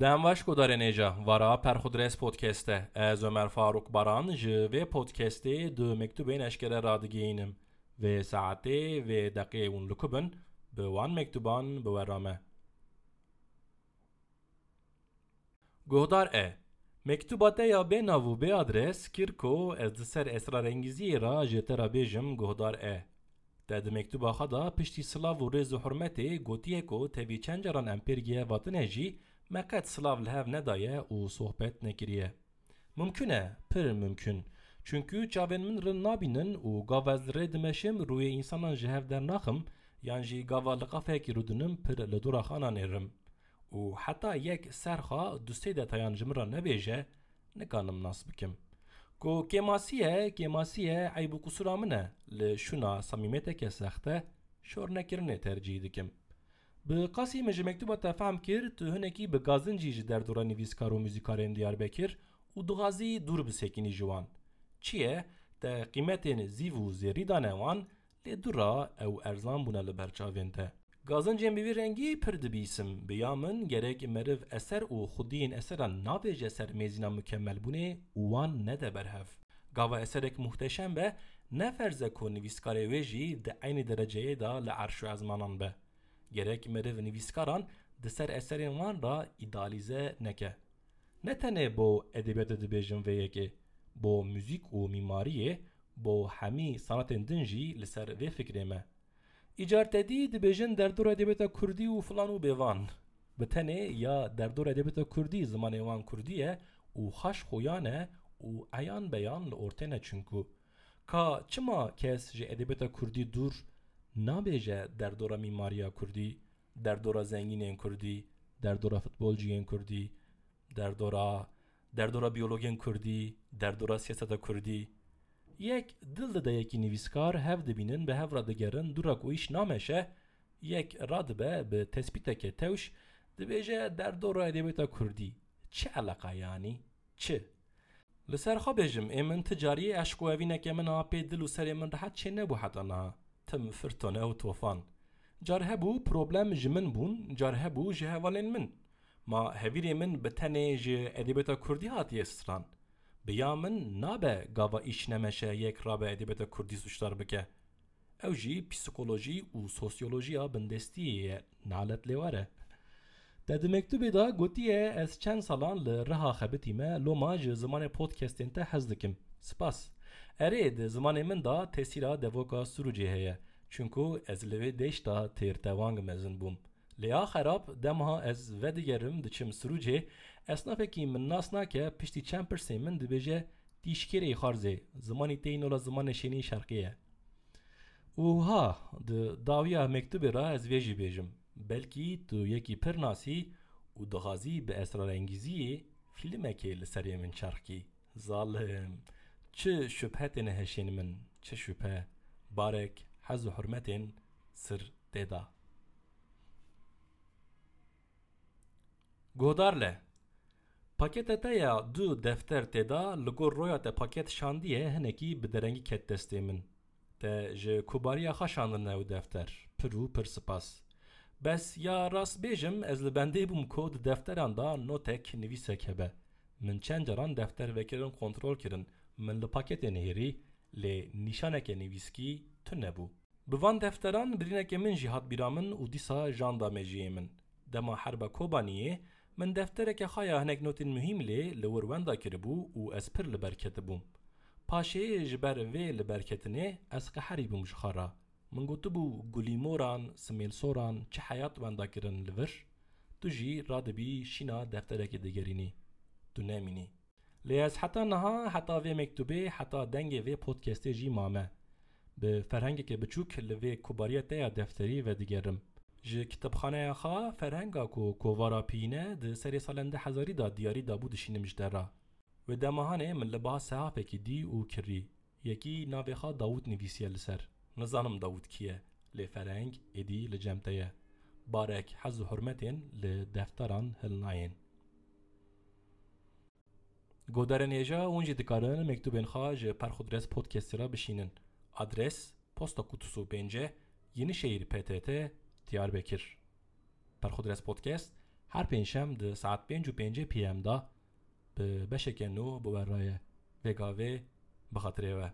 دموش گدار نجا ورا پرخودرس پودکسته از عمر فاروق باران جوه پودکسته دو مکتوبین اشکره رادگینم و ساعته و دقیقه اون لکبن به وان مکتوبان به ورامه گهدار ا مکتوبات یا به ناو به آدرس کرکو از سر اسرارنگیزی را جترا بیجم گهدار ا ده د مکتوبا خدا پشتی سلاو و رز و حرمتی گوتیه کو تبی چند جران امپیرگیه واتنه جی مقد سلاو لهv ندایه و صحبت نکریه ممکنه پر ممکن çünkü çavên min rin nabînin û gavez rê dimeşim rûyê însanan ji hev dernaxim yan jî gava li qafekî rûdinim pir li dûra xanan êrim û heta yek serxa dustê detayan ji min re nebêje nikanim nas bikim ku kêmasiye kêmasiye eyb û kusura min e li şûna samîmeteke sexte şor nekirinê tercih dikim Bi qasî ji mektuba te fehm kir tu hinekî bi gazincî ji derdora nivîskar û muzîkarên Diyarbekir û dixwazî dûr bisekînî ji wan. Çi ye te qîmetên zîv û zêrîdan wan lê dura ew erzan bûne li ber çavên te. Gazincên bi vî rengî gerek meriv eser û xudiyên eseran nabêje ser mêzîna mükemmel bûnê û wan nede berhev. Gava eserek muhteşem be ne ferze ku nivîskarê wê jî di aynı dereceyê da li erş û ezmanan be. Gerek meriv nivîskaran di ser eserên wan ra neke. Ne tenê bo edebiyatê dibêjin vê yekê, bo müzik û mîmariyê, bo hemî sanatên din jî li ser vê fikrê me. Îcartedî dibêjin derdora edebiyata Kurdî û filan û bêvan. Ya derdora edebiyata Kurdî zimanê wan Kurdî ye û xweş xuyan e beyan li ortê ne çunku. Ka çima kes ji edebiyata Kurdî dûr نابجه در دورا میماریا کوردی دەردۆرە زەنگینێن کوردی دەردۆرە در کوردی دەردۆرا دەردۆرە بیۆلۆگێن کوردی دەردۆرە سیێسەتە کوردی. یک دل دەدەیەکی نویسکار هەف دەبینن بە هەڤڕ دەگەرن یک نامەشە یەک ڕادبە بە توش تەوش در دەردۆڕای دەبێتە کوردی. چه علاقایانی؟ چه؟ لەسەرخوا بێژم ئێمن تجاری ئەشکوەوینەکە من ئاپێ دل و سەرێ من ڕحەت چێ نەبوو حەتەنا Tim firtone û tofan. Car hebû problem ji min bûn, car hebû ji hevalên min. Ma hevîrê min bi tenê ji edebiyata Kurdî hatiye stran. Bi ya min nabe gava îş nemeşe yek rabe edebiyata Kurdî suçlar bike. Ew jî psikolojî û sosyolojiya bindestiyê ye nalet lê were. Te di mektubê da gotiye ez çend salan li riha xebitî me loma ji zimanê podcastên te hez dikim. Spas. Erê di zimanê min da tesîra devoka Surucê heye. Çunku ez li vê deş da têrtevang mezin bûm. Lêya xerab demha ez vedigerim diçim Surucê esnafekî min nas nake piştî çend pirsê min dibêje dîşkerê xarzê zimanî tên ola zimanê şenî şerqî ye. û ha di dawiya mektubê ra ez vê jî bêjim. Belkî tu yekî pir nasî û dixwazî bi esrarengîziyê filmekê li serê min çarkî. Zalim. Çi şüphetên heşên min, çi şüphe. Barek hez û hurmetên sir le. Paketa te ya du defter li gor roya te paket şandiye hinekî bi derengî ket destê min. Te ji kubariya xwe şandin ew defter. Pir û pir. Bes ya rast bêjim ez li bendê bûm ku defteran da notek nivîsek hebe. Min çend caran defter vekirin kontrol kirin. Min li paketên hêrî lê nîşaneke nivîskî tune nebû. Bi van defteran birîneke min jî hat bîra min û dîsa janda mejiyê min. Dema herba Kobaniyê min deftereke xaya hinek notên mühîm lê li wir wenda kiribû û ez pir li ber ketibûm. Paşeyê ji ber vê li berketinê ez qeherî bûm ji xwe Min gotibû gulîmoran, simêlsoran çi heyat wenda kirin li vir, tu jî radibî şîna defterekê digerînî. Tu nemînî. لیاز حتا نها حتا وی مکتوبه حتا دنگ وی پودکست جی مامه. به فرهنگ که بچوک لیوی کباریت یا دفتری و دیگرم جی کتب فرهنگ ها کوارا پینه ده سری سالنده حزاری دا دیاری دابو درا. مجده و دمهانه من لبا صحافه که دی او کری. یکی ناوی داود نویسیه لسر نزانم داود کیه؟ لی فرهنگ ایدی بارک باریک حز و حرمتین لدفتران هلناین Godarên êja hûn jî dikarin mektubên xwe ji Perxudres podcastê. Adres Posta Kutusu 5 Yenişehir PTT Diyarbakır. Perxudres Podcast her pênşem di saet pênc û pêncê PM da bi beşeke nû biweraye. Vêgavê bi xatirê we.